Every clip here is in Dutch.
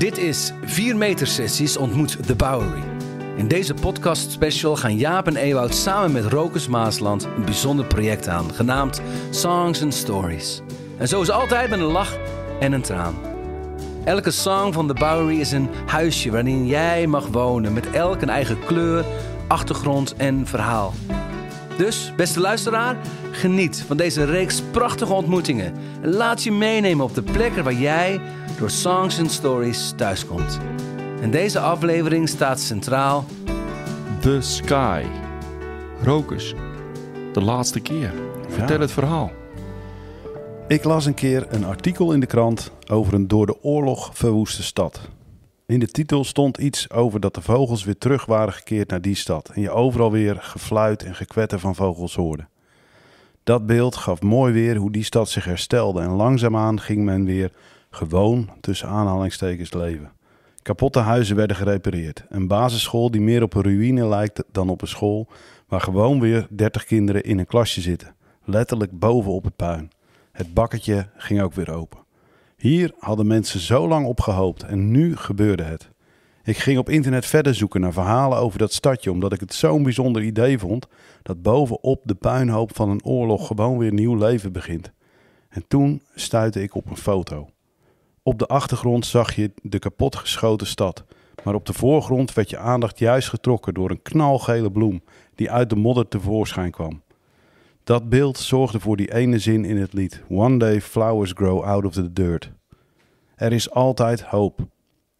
Dit is 4 meter sessies ontmoet The Bowery. In deze podcast special gaan Jaap en Ewout samen met Rokus Maasland een bijzonder project aan, genaamd Songs and Stories. En zoals altijd met een lach en een traan. Elke song van The Bowery is een huisje waarin jij mag wonen, met elk een eigen kleur, achtergrond en verhaal. Dus, beste luisteraar, geniet van deze reeks prachtige ontmoetingen. En laat je meenemen op de plekken waar jij door Songs and Stories thuiskomt. En deze aflevering staat centraal The Sky. Rokus. De laatste keer. Vertel Ja. het verhaal. Ik las een keer een artikel in de krant over een door de oorlog verwoeste stad. In de titel stond iets over dat de vogels weer terug waren gekeerd naar die stad en je overal weer gefluit en gekwetter van vogels hoorde. Dat beeld gaf mooi weer hoe die stad zich herstelde en langzaamaan ging men weer gewoon tussen aanhalingstekens leven. Kapotte huizen werden gerepareerd. Een basisschool die meer op een ruïne lijkt dan op een school, waar gewoon weer 30 kinderen in een klasje zitten, letterlijk boven op het puin. Het bakketje ging ook weer open. Hier hadden mensen zo lang op gehoopt en nu gebeurde het. Ik ging op internet verder zoeken naar verhalen over dat stadje, omdat ik het zo'n bijzonder idee vond dat bovenop de puinhoop van een oorlog gewoon weer nieuw leven begint. En toen stuitte ik op een foto. Op de achtergrond zag je de kapotgeschoten stad, maar op de voorgrond werd je aandacht juist getrokken door een knalgele bloem die uit de modder tevoorschijn kwam. Dat beeld zorgde voor die ene zin in het lied: One day flowers grow out of the dirt. Er is altijd hoop.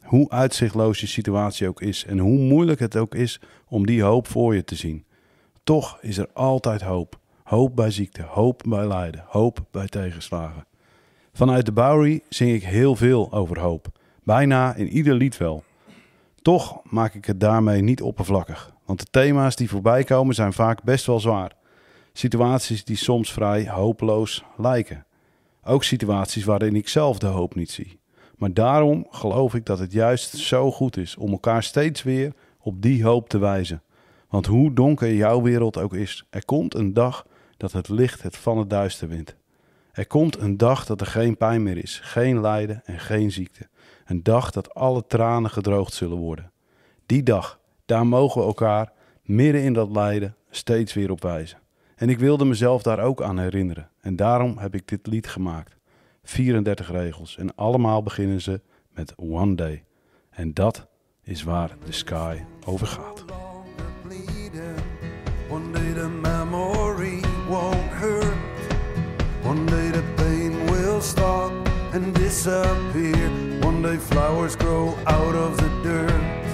Hoe uitzichtloos je situatie ook is en hoe moeilijk het ook is om die hoop voor je te zien. Toch is er altijd hoop. Hoop bij ziekte, hoop bij lijden, hoop bij tegenslagen. Vanuit de Bowery zing ik heel veel over hoop. Bijna in ieder lied wel. Toch maak ik het daarmee niet oppervlakkig. Want de thema's die voorbij komen zijn vaak best wel zwaar. Situaties die soms vrij hopeloos lijken. Ook situaties waarin ik zelf de hoop niet zie. Maar daarom geloof ik dat het juist zo goed is om elkaar steeds weer op die hoop te wijzen. Want hoe donker jouw wereld ook is, er komt een dag dat het licht het van het duister wint. Er komt een dag dat er geen pijn meer is, geen lijden en geen ziekte. Een dag dat alle tranen gedroogd zullen worden. Die dag, daar mogen we elkaar midden in dat lijden steeds weer op wijzen. En ik wilde mezelf daar ook aan herinneren. En daarom heb ik dit lied gemaakt. 34 regels en allemaal beginnen ze met One Day. En dat is waar de sky over gaat. One day the memory won't hurt. One day the pain will stop and disappear. One day flowers grow out of the dirt.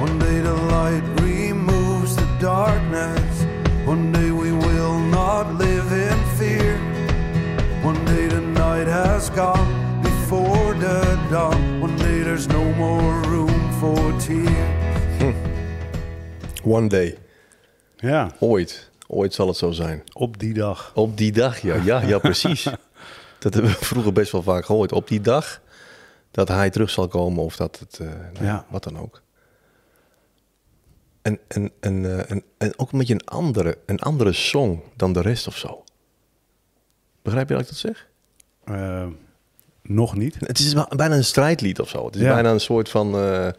One day the light darkness. One day we will not live in fear. One day the night has gone before the dawn. One day there's no more room for tears. One day. Ja, Ooit. Ooit zal het zo zijn. op die dag. Op die dag, ja. Ja, ja precies. dat hebben we vroeger best wel vaak gehoord. Op die dag dat hij terug zal komen of dat het... eh, nou, Ja. Wat dan ook. En, en, en, eh, en, en ook een beetje een andere, een andere song dan de rest of zo. Begrijp je wat ik dat zeg? Eh, nog niet. Het is bijna een strijdlied of zo. Het is Ja. bijna een soort van... eh, ehm,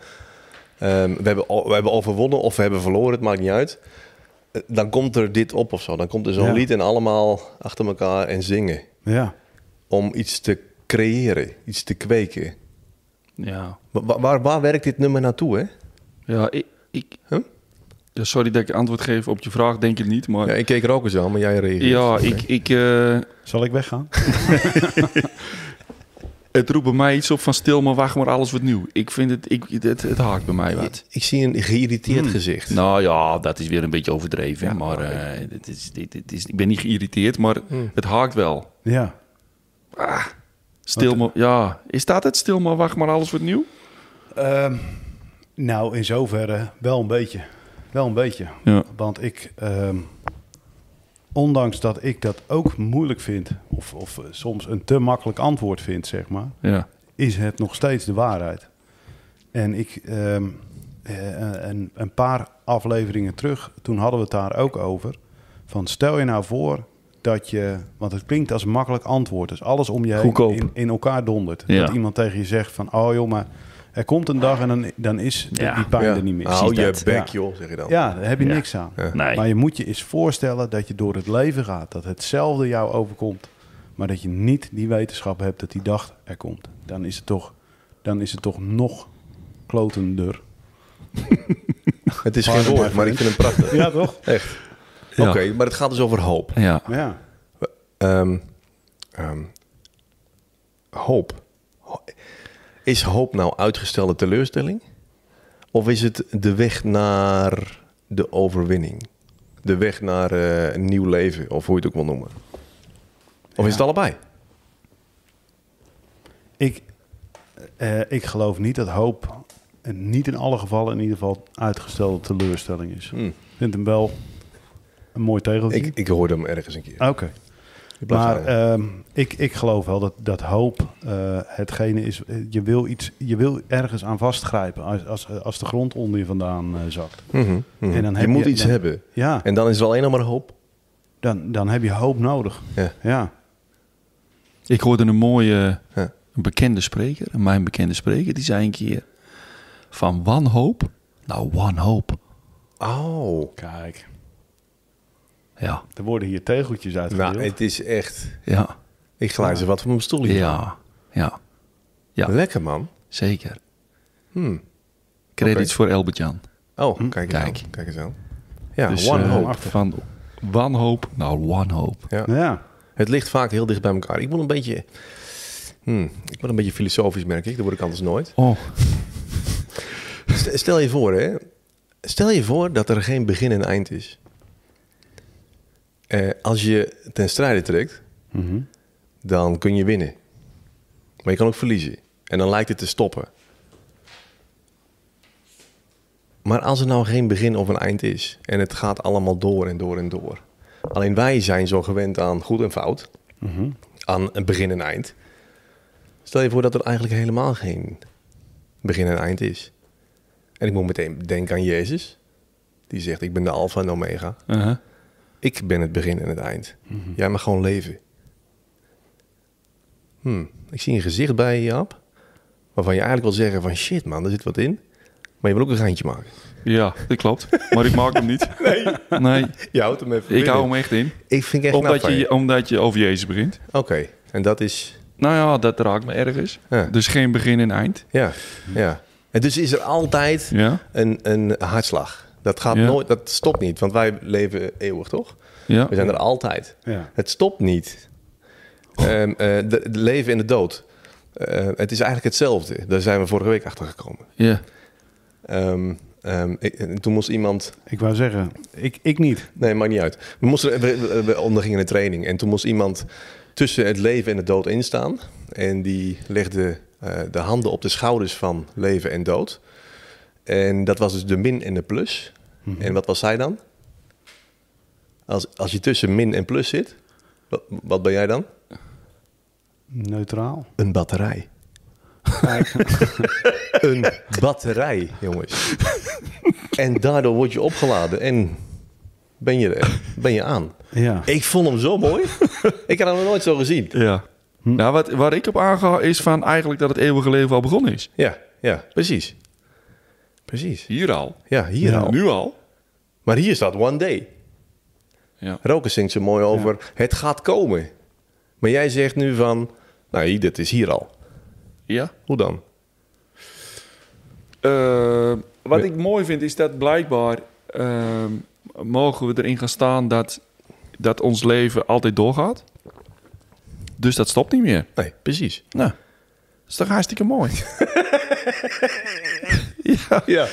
we, hebben, we hebben overwonnen of we hebben verloren, het maakt niet uit. Eh, Dan komt er dit op of zo. Dan komt er zo'n Ja. lied en allemaal achter elkaar en zingen. Ja. Om iets te creëren, iets te kweken. Ja. Wa- wa- Waar, waar, werkt dit nummer naartoe, hè? Ja, ik... ik Huh? Ja, sorry dat ik antwoord geef op je vraag, denk ik niet. Maar Ja, ja, ik keek er ook eens aan, maar jij reageert. Oké. ik... ik eh, Zal ik weggaan? het roept bij mij iets op van stil, maar wacht maar, alles wordt nieuw. Ik vind het... Ik, het, het haakt bij mij wat. Ik zie een geïrriteerd gezicht. Nou ja, dat is weer een beetje overdreven. maar eh, dit is, dit, dit is, ik ben niet geïrriteerd, maar het haakt wel. Ja. Stil maar... Ja, is dat het? Stil maar, wacht maar, alles wordt nieuw? Ehm, nou, in zoverre wel een beetje. Wel een beetje. Ja. Want ik, ehm, ondanks dat ik dat ook moeilijk vind, of, of eh, soms een te makkelijk antwoord vind, zeg maar, Ja. is het nog steeds de waarheid. En ik, eh, een, een paar afleveringen terug, toen hadden we het daar ook over. Van stel je nou voor dat je... Want het klinkt als een makkelijk antwoord. Dus alles om je heen in, in elkaar dondert. Ja. Dat iemand tegen je zegt van... Oh joh, maar er komt een dag en dan, dan is de- Ja. die pijn Ja. er niet meer. Hou je bek, Ja. joh, zeg je dan. Ja, daar heb je Ja. niks aan. Ja. Nee. Maar je moet je eens voorstellen dat je door het leven gaat. Dat hetzelfde jou overkomt. Maar dat je niet die wetenschap hebt dat die dag er komt. Dan is het toch, dan is het toch nog klotender. Het is geen woord, maar ik vind hem prachtig. Ja, toch? Echt. Ja. Oké, maar het gaat dus over hoop. Ja. Ja. Ehm, ehm, hoop. Is hoop nou uitgestelde teleurstelling? Of is het de weg naar de overwinning? De weg naar eh, een nieuw leven, of hoe je het ook wil noemen? Of is het allebei? Ik, eh, ik geloof niet dat hoop, en niet in alle gevallen in ieder geval, uitgestelde teleurstelling is. Hm. Ik vind hem wel een mooi tegeltje. Ik, ik hoorde hem ergens een keer. Oké. Maar ehm, ik, ik geloof wel dat, dat hoop eh, hetgene is. eh, Je wil, iets, je wil ergens aan vastgrijpen als, als, als de grond onder je vandaan eh, zakt. Mhm, mhm. en dan je heb moet je- iets dan- hebben. Ja, En dan is er alleen nog maar hoop. dan, dan heb je hoop nodig. Ja. Ja. Ik hoorde een mooie Ja. een bekende spreker, mijn bekende spreker, die zei een keer van wanhoop naar wanhoop. Oh. Kijk, Ja, er worden hier tegeltjes uitgedeeld. Nou, het is echt... ja, Ik glij ze wat van mijn stoel hier. ja, ja, ja, Lekker, man. zeker. Hmm. Credits voor Elbert-Jan. Oh, kijk eens Kijk. aan. Kijk eens aan. Ja, dus one eh, hope. van wanhoop naar wanhoop. Ja. Ja. Het ligt vaak heel dicht bij elkaar. Ik moet een beetje... Hmm, ik word een beetje filosofisch, merk ik. Dat word ik anders nooit. Oh, St- Stel je voor, hè. Stel je voor dat er geen begin en eind is. Eh, als je ten strijde trekt, Mhm. dan kun je winnen. Maar je kan ook verliezen. En dan lijkt het te stoppen. Maar als er nou geen begin of een eind is... en het gaat allemaal door en door en door... alleen wij zijn zo gewend aan goed en fout... Mhm. aan een begin en eind... stel je voor dat er eigenlijk helemaal geen begin en eind is. En ik moet meteen denken aan Jezus... die zegt, ik ben de alfa en omega... uh-huh. Ik ben het begin en het eind. Jij mag gewoon leven. Hmm, ik zie een gezicht bij je, Jaap. Waarvan je eigenlijk wil zeggen van shit man, er zit wat in. Maar je wil ook een geintje maken. ja, dat klopt. Maar ik maak hem niet. Nee. Nee, Je houdt hem even ik hou hem echt in. Ik vind echt Omdat je, omdat je over Jezus begint. Oké, en dat is... Nou ja, dat raakt me ergens. Ja. Dus geen begin en eind. Ja, ja. En dus is er altijd Ja, een, een hartslag. Dat gaat Ja. nooit, dat stopt niet. Want wij leven eeuwig, toch? ja. We zijn er altijd. Ja. Het stopt niet. Ehm, eh, de, de leven en de dood. Eh, het is eigenlijk hetzelfde. Daar zijn we vorige week achter gekomen. ja. Ehm, ehm, ik- toen moest iemand... Ik wou zeggen, ik, ik niet. Nee, maakt niet uit. We, moesten, we, we- we ondergingen een training. En toen moest iemand tussen het leven en de dood instaan. En die legde eh, de handen op de schouders van leven en dood. En dat was dus de min en de plus. En wat was zij dan? Als, als je tussen min en plus zit, wat, wat ben jij dan? Neutraal. Een batterij. een batterij, jongens. en daardoor word je opgeladen en ben je, er, ben je aan. Ja. Ik vond hem zo mooi. ik had hem nog nooit zo gezien. ja. Nou, wat, waar ik op aanga is van eigenlijk dat het eeuwige leven al begonnen is. Ja, ja, precies. Precies. Hier al. Ja, hier Ja. al. Nu al. Maar hier staat one day. Ja. Roker zingt zo mooi over het gaat komen. Maar jij zegt nu van, nee, dit is hier al. Ja. Hoe dan? Eh, wat ik mooi vind is dat blijkbaar eh, mogen we erin gaan staan dat, dat ons leven altijd doorgaat. Dus dat stopt niet meer. Nee, precies. Nou, dat is toch hartstikke mooi. ja. Ja.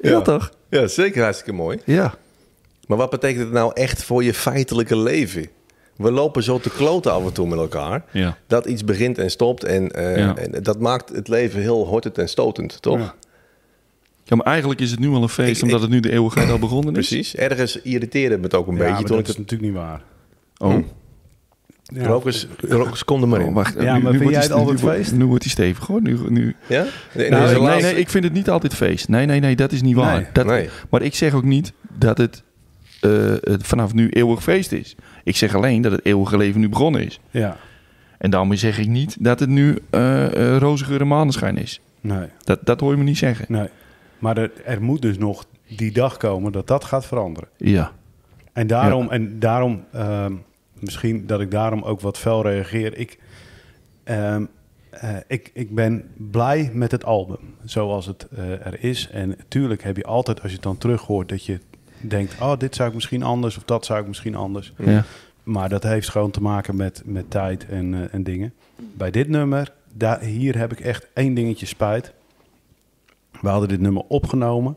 ja, toch? Ja, zeker hartstikke mooi. Ja. Maar wat betekent het nou echt voor je feitelijke leven? We lopen zo te kloten af en toe met elkaar. Ja. Dat iets begint en stopt. En, eh, Ja. en dat maakt het leven heel hortend en stotend, toch? Ja. Ja, maar eigenlijk is het nu al een feest, Ik- omdat ik- het nu de eeuwigheid al begonnen is. Precies. Ergens irriteerde het me het ook een Ja, beetje. maar Toen dat ik is natuurlijk niet waar. Oh, Ja. Rokers, rokers, kom er maar in. oh wacht. Ja, maar vind jij het altijd nu wordt- feest? Nu wordt hij stevig hoor. Nu, nu. Ja? Nee, Nou, nee, laatste- nee, ik vind het niet altijd feest. Nee, nee, nee, dat is niet waar. Nee. Dat, Nee. Maar ik zeg ook niet dat het, eh, het vanaf nu eeuwig feest is. Ik zeg alleen dat het eeuwige leven nu begonnen is. Ja, En daarmee zeg ik niet dat het nu eh eh roze geur en maneschijn is. nee, Dat, dat hoor je me niet zeggen. nee. Maar er, er moet dus nog die dag komen dat dat gaat veranderen. Ja. En daarom, en daarom ehm, misschien dat ik daarom ook wat fel reageer. Ik, ehm, eh, ik, ik ben blij met het album zoals het eh, er is. En natuurlijk heb je altijd, als je het dan terug hoort, dat je denkt: oh, dit zou ik misschien anders of dat zou ik misschien anders. ja. Maar dat heeft gewoon te maken met, met tijd en, eh, en dingen. Bij dit nummer, daar, hier heb ik echt één dingetje spijt. We hadden dit nummer opgenomen.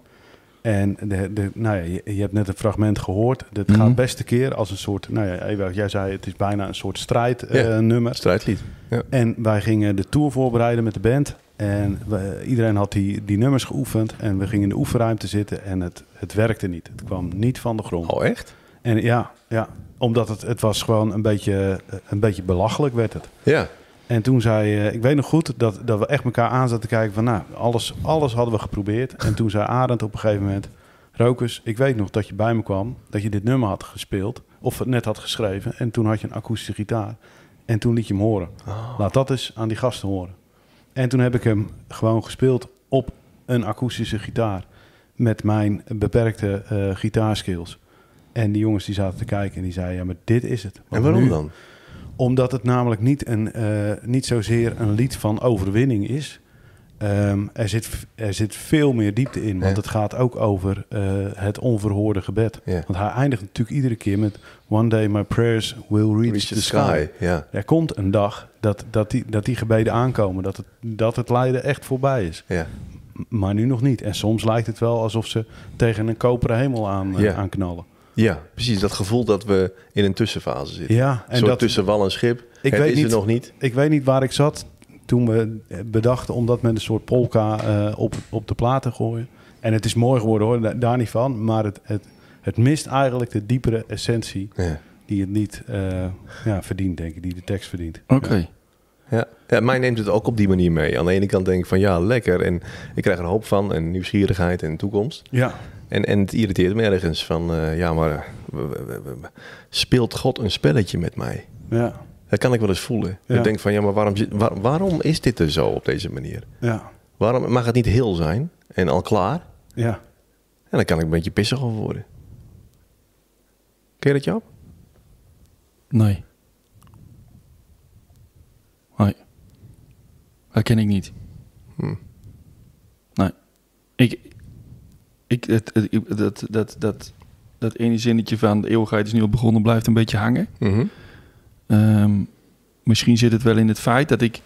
En de, de, nou ja, je, je hebt net een fragment gehoord. Het Mhm. gaat best een keer als een soort... Nou ja, Ewout, jij zei het is bijna een soort strijdnummer. Strijdlied. Ja. En wij gingen de tour voorbereiden met de band. En we- iedereen had die, die nummers geoefend. En we gingen in de oefenruimte zitten en het, het werkte niet. Het kwam niet van de grond. Oh, echt? En ja, ja omdat het, het was gewoon een beetje, eh, een beetje belachelijk werd het. Ja. En toen zei, eh, ik weet nog goed dat, dat we echt elkaar aan zaten te kijken van, nou, alles, alles hadden we geprobeerd. En toen zei Arend op een gegeven moment, Rokus, ik weet nog dat je bij me kwam, dat je dit nummer had gespeeld, of het net had geschreven. En toen had je een akoestische gitaar. En toen liet je hem horen. Laat dat eens aan die gasten horen. En toen heb ik hem gewoon gespeeld op een akoestische gitaar. Met mijn beperkte eh gitaarskills. En die jongens die zaten te kijken en die zeiden, ja, maar dit is het. En waarom nu- dan? Omdat het namelijk niet, een, eh, niet zozeer een lied van overwinning is. Ehm, er, zit, er zit veel meer diepte in. Want Ja. het gaat ook over eh, het onverhoorde gebed. Ja. Want hij eindigt natuurlijk iedere keer met... One day my prayers will reach, Reach the, the sky. sky. Ja. Er komt een dag dat, dat, die, dat die gebeden aankomen. Dat het, dat het lijden echt voorbij is. Maar nu nog niet. En soms lijkt het wel alsof ze tegen een koperen hemel aan, eh, Ja. aan knallen. Ja, precies. Dat gevoel dat we in een tussenfase zitten. Ja, En en Zo dat, tussen wal en schip. Ik het weet is niet- er nog niet. Ik weet niet waar ik zat toen we bedachten om dat met een soort polka eh, op, op de plaat te gooien. En het is mooi geworden hoor, da- daar niet van. Maar het, het, het mist eigenlijk de diepere essentie Ja. die het niet eh, ja, verdient, denk ik, die de tekst verdient. Oké. Ja. Ja, mij neemt het ook op die manier mee. Aan de ene kant denk ik van ja, lekker. En ik krijg er hoop van en nieuwsgierigheid en toekomst. Ja, En, en het irriteert me ergens van eh, ja, maar eh, speelt God een spelletje met mij? ja, Dat kan ik wel eens voelen. Ja. Ik denk van ja, maar waarom, waar- waarom is dit er zo op deze manier? ja, Waarom mag het niet heel zijn en al klaar? ja. En dan kan ik een beetje pissig over worden. Ken je dat. Nee. Dat ken ik niet. Hm. Nee. Ik... Ik... Het, het- dat, dat, dat, dat ene zinnetje van de eeuwigheid is nu al begonnen blijft een beetje hangen. Mhm. Ehm, misschien zit het wel in het feit dat ik...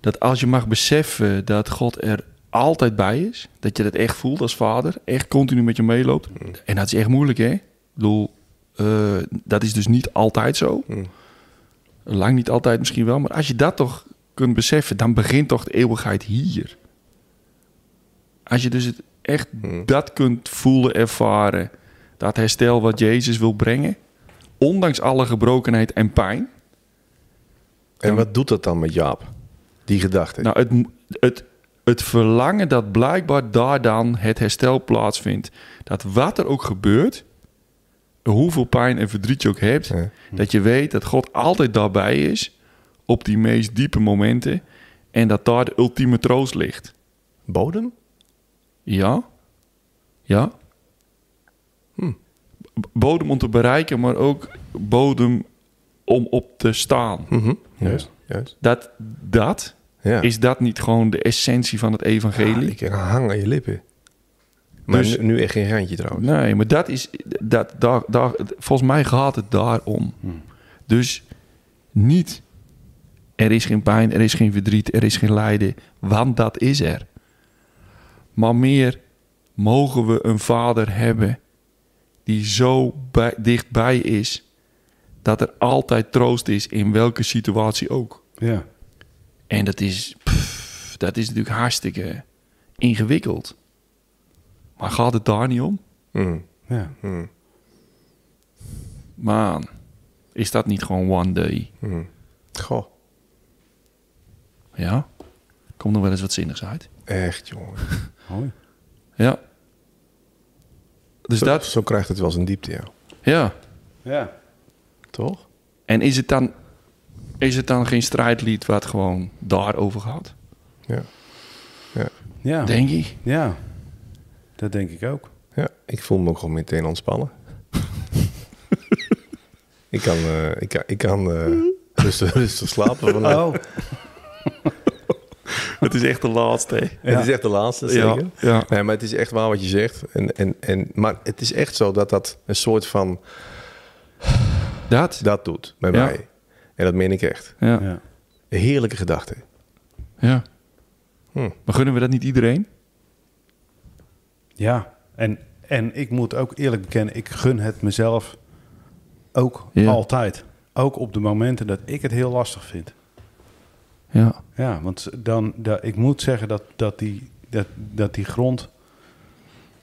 Dat als je mag beseffen dat God er altijd bij is... Dat je dat echt voelt als vader. Echt continu met je meeloopt. En dat is echt moeilijk, hè? Ik bedoel, eh, dat is dus niet altijd zo. Hm. Lang niet altijd misschien wel. Maar als je dat toch kunt beseffen, dan begint toch de eeuwigheid hier. Als je dus het echt Hm. dat kunt voelen, ervaren. Dat herstel wat Jezus wil brengen. Ondanks alle gebrokenheid en pijn. En wat doet dat dan met Jaap? Die gedachte. Nou, het, het, het verlangen dat blijkbaar daar dan het herstel plaatsvindt. Dat wat er ook gebeurt, hoeveel pijn en verdriet je ook hebt, Ja. dat je weet dat God altijd daarbij is op die meest diepe momenten en dat daar de ultieme troost ligt. Bodem? Ja? Ja? Hm. Bodem om te bereiken, maar ook bodem om op te staan. Mhm. Juist, juist. Dat, dat Ja. is dat niet gewoon de essentie van het evangelie? Ja, ik hang aan je lippen. Maar Dus- nu, nu echt geen randje trouwens. Nee, maar dat is. Dat, daar, daar, volgens mij gaat het daarom. Dus niet. Er is geen pijn, er is geen verdriet, er is geen lijden, want dat is er. Maar meer mogen we een vader hebben die zo bij, dichtbij is dat er altijd troost is in welke situatie ook. ja. En dat is, pff, dat is natuurlijk hartstikke ingewikkeld. Maar gaat het daar niet om? Hm. ja. Hm. Man, is dat niet gewoon one day? Hm. Goh, Ja? Komt nog wel eens wat zinnigs uit. echt jongen. Mooi. Ja. Dus zo, dat, zo krijgt het wel zijn diepte, ja. ja. Ja. Toch? En is het dan, is het dan geen strijdlied wat gewoon daarover gaat? Ja. Ja. Denk ik. ja. Dat denk ik ook. Ja, ik voel me ook gewoon meteen ontspannen. ik kan, eh, ik kan, ik kan eh, rustig, rustig slapen vandaag. Oh. Het is echt de laatste. Het is echt de laatste, Ja, zeker. ja. Nee, maar het is echt waar wat je zegt. En, en, en, maar het is echt zo dat dat een soort van... Dat? Dat doet Ja. mij. En dat meen ik echt. Ja. Ja. Een heerlijke gedachte. ja. Hm. Maar gunnen we dat niet iedereen? Ja. En, en ik moet ook eerlijk bekennen, ik gun het mezelf ook Ja. altijd. Ook op de momenten dat ik het heel lastig vind. Ja. Ja, want dan, da, ik moet zeggen dat, dat, die, dat, dat die grond,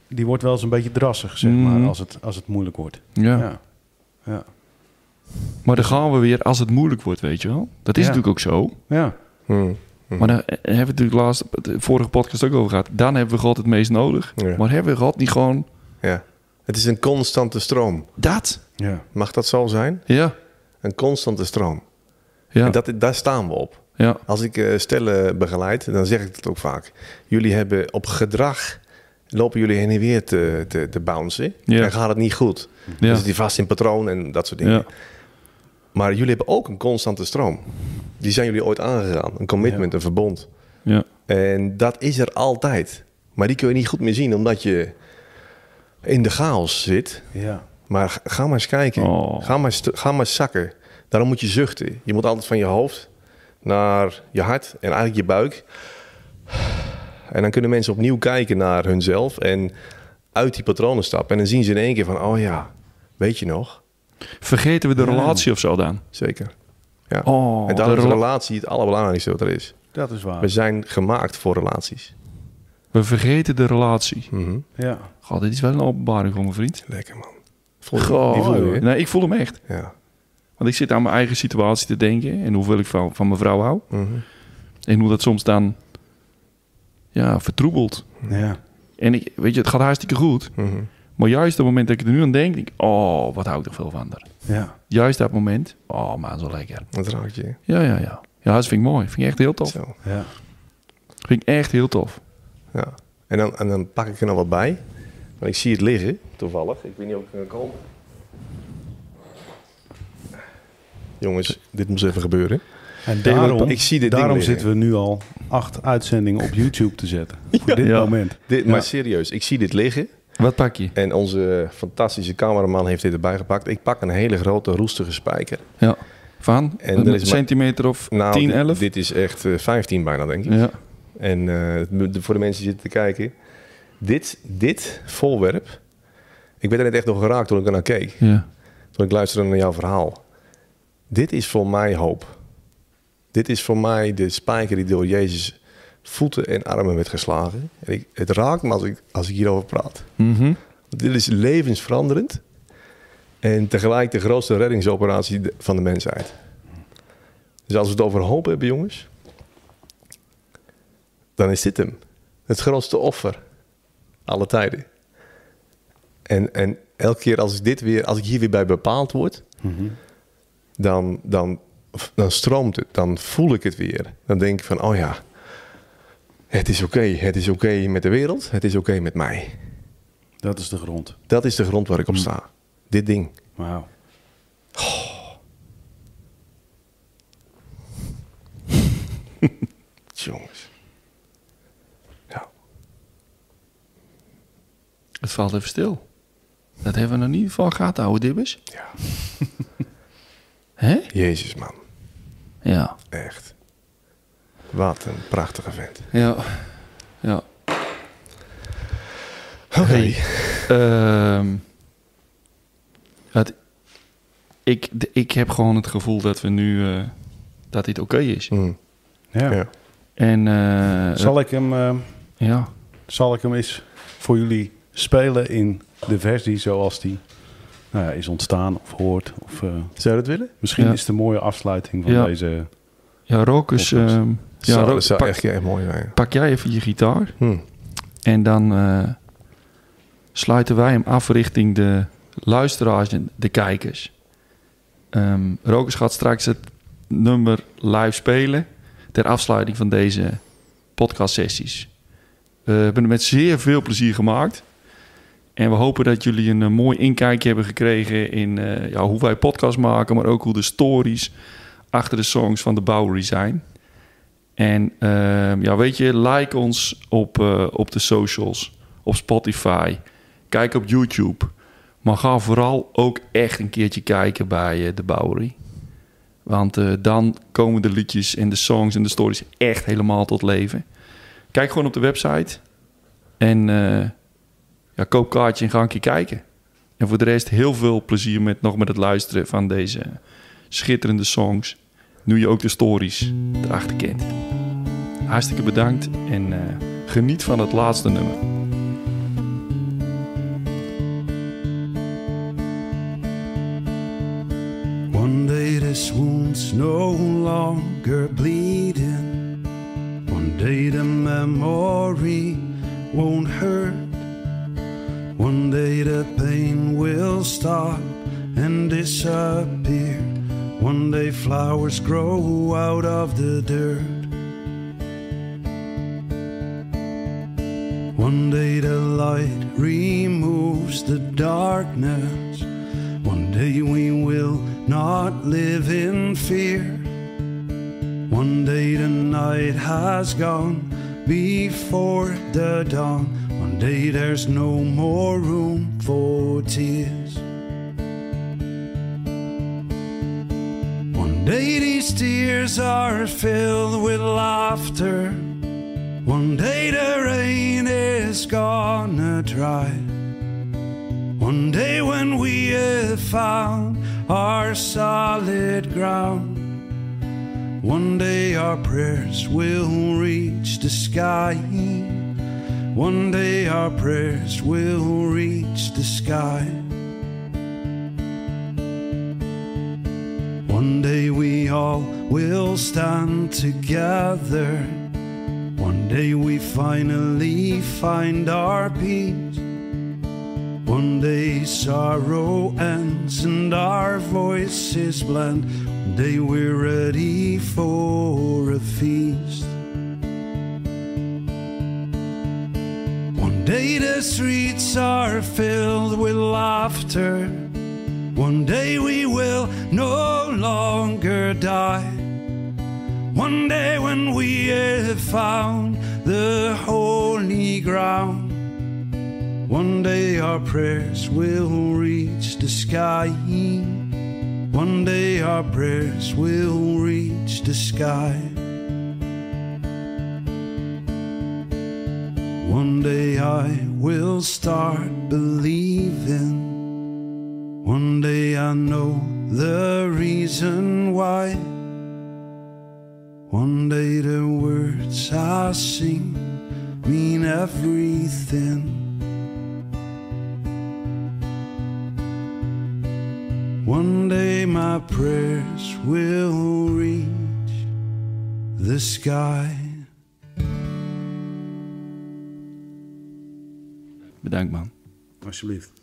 die wordt wel eens een beetje drassig, zeg Mhm. maar, als het, als het moeilijk wordt. ja. Ja. Ja. Maar dan gaan we weer als het moeilijk wordt, weet je wel. Dat is Ja. natuurlijk ook zo. Ja. Hm. Maar daar hebben we natuurlijk laatst, de vorige podcast ook over gehad. Dan hebben we God het meest nodig. Ja. Maar hebben we God niet gewoon Ja. Het is een constante stroom. dat? Ja. Mag dat zo zijn? Ja. Een constante stroom. Ja. En dat, daar staan we op. ja. Als ik eh, stellen begeleid, dan zeg ik het ook vaak. Jullie hebben op gedrag, lopen jullie heen en weer te, te, te bouncen. Ja. Dan gaat het niet goed. Ja. Dan zit die vast in patroon en dat soort dingen. Ja. Maar jullie hebben ook een constante stroom. Die zijn jullie ooit aangegaan. Een commitment, een verbond. Ja. En dat is er altijd. Maar die kun je niet goed meer zien, omdat je in de chaos zit. Ja. Maar ga- maar eens kijken. Oh. Ga, maar, ga maar zakken. Daarom moet je zuchten. Je moet altijd van je hoofd naar je hart en eigenlijk je buik. En dan kunnen mensen opnieuw kijken naar hunzelf en uit die patronen stappen. En dan zien ze in één keer van, oh ja, weet je nog? Vergeten we de Ja. relatie of zo dan? Zeker. Ja. Oh, en daarom de is rela- relatie het allerbelangrijkste wat er is. Dat is waar. We zijn gemaakt voor relaties. We vergeten de relatie. Mhm. Ja. God, dit is wel een openbaring voor mijn vriend. Lekker man. Voel je, Goh, die voel je, nee, ik voel hem echt. Ja. Want ik zit aan mijn eigen situatie te denken en hoeveel ik van, van mijn vrouw hou. Mhm. En hoe dat soms dan ja, vertroebelt. Ja. En ik, weet je, het gaat hartstikke goed. Mhm. Maar juist op het moment dat ik er nu aan denk, denk ik, oh, wat hou ik er veel van haar. Ja. Juist dat moment, oh, maar zo lekker. Dat raakt je. Ja, ja, ja. Ja, dat vind ik mooi. Vind ik echt heel tof. Zo. Ja. Vind ik echt heel tof. Ja. En, dan, en dan pak ik er nog wat bij. Want ik zie het liggen, toevallig. Ik weet niet of ik kan komen. Jongens, dit moet even gebeuren. En daarom, ik zie dit daarom zitten we nu al acht uitzendingen op YouTube te zetten. Voor dit Ja. moment. Dit, Ja. Maar serieus, ik zie dit liggen. Wat pak je? En onze fantastische cameraman heeft dit erbij gepakt. Ik pak een hele grote roestige spijker. Ja. Van? En een is centimeter of Nou, 10, dit, 11? dit is echt eh, 15 bijna, denk ik. Ja. En eh, voor de mensen die zitten te kijken. Dit, dit voorwerp. Ik werd er net echt door geraakt toen ik er naar keek. Ja. Toen ik luisterde naar jouw verhaal. Dit is voor mij hoop. Dit is voor mij de spijker die door Jezus voeten en armen werd geslagen. En ik, het raakt me als ik, als ik hierover praat. Mhm. Dit is levensveranderend. En tegelijk de grootste reddingsoperatie van de mensheid. Dus als we het over hoop hebben, jongens. Dan is dit hem. Het grootste offer. Alle tijden. En, en elke keer als ik, dit weer, als ik hier weer bij bepaald word. Dan, dan, dan stroomt het. Dan voel ik het weer. Dan denk ik van, oh ja. Het is oké. Het is oké met de wereld. Het is oké met mij. Dat is de grond. Dat is de grond waar ik op sta. Dit ding. Wauw. Jongens. Ja. Het valt even stil. Dat hebben we nog niet van gehad, oude dibbers. Ja. Hè? Jezus, man. Ja. Echt. Wat een prachtige vent. Ja. Ja. Oké. Ehm, het, ik, ik heb gewoon het gevoel dat we nu... eh, dat dit oké is. Mm. Ja. Ja. En... eh, Zal, ik hem, eh, Ja. zal ik hem eens voor jullie spelen in de versie zoals die nou ja, is ontstaan of hoort? Of, eh, Zou je dat willen? misschien Ja. is het een mooie afsluiting van Ja. deze... Ja, Rokus... Podcast. ehm, ja, zou, zou pak, echt, echt mooi zijn. pak jij even je gitaar. Hm. En dan eh, sluiten wij hem af richting de luisteraars en de kijkers. Ehm Rokers gaat straks het nummer live spelen ter afsluiting van deze podcastsessies. We hebben het met zeer veel plezier gemaakt. En we hopen dat jullie een, eh, mooi inkijkje hebben gekregen in eh, ja, hoe wij podcast maken, maar ook hoe de stories achter de songs van de Bowery zijn. En ehm, ja, weet je, like ons op, eh, op de socials, op Spotify, kijk op YouTube. Maar ga vooral ook echt een keertje kijken bij de Bowery. Want dan komen de liedjes en de songs en de stories echt helemaal tot leven. Kijk gewoon op de website. En ja, koop kaartje en ga een keer kijken. En voor de rest heel veel plezier met, nog met het luisteren van deze schitterende songs. Nu je ook de stories erachter kent. Hartstikke bedankt en eh, geniet van het laatste nummer. One day this wound's no longer bleeding. One day the memory won't hurt. The pain will stop and disappear. One day flowers grow out of the dirt. One day the light removes the darkness. One day we will not live in fear. One day the night has gone before the dawn. One day there's no more room for tears. One day these tears are filled with laughter. One day the rain is gonna dry. One day when we have found our solid ground. One day our prayers will reach the sky. One day our prayers will reach the sky. One day we all will stand together. One day we finally find our peace. One day sorrow ends and our voices blend. One day we're ready for a feast. One day the streets are filled with laughter. One day we will no longer die. One day when we have found the holy ground. One day our prayers will reach the sky. One day our prayers will reach the sky. One day I will start believing. One day I know the reason why. One day the words I sing mean everything. One day my prayers will reach the sky. Bedankt man. Alsjeblieft.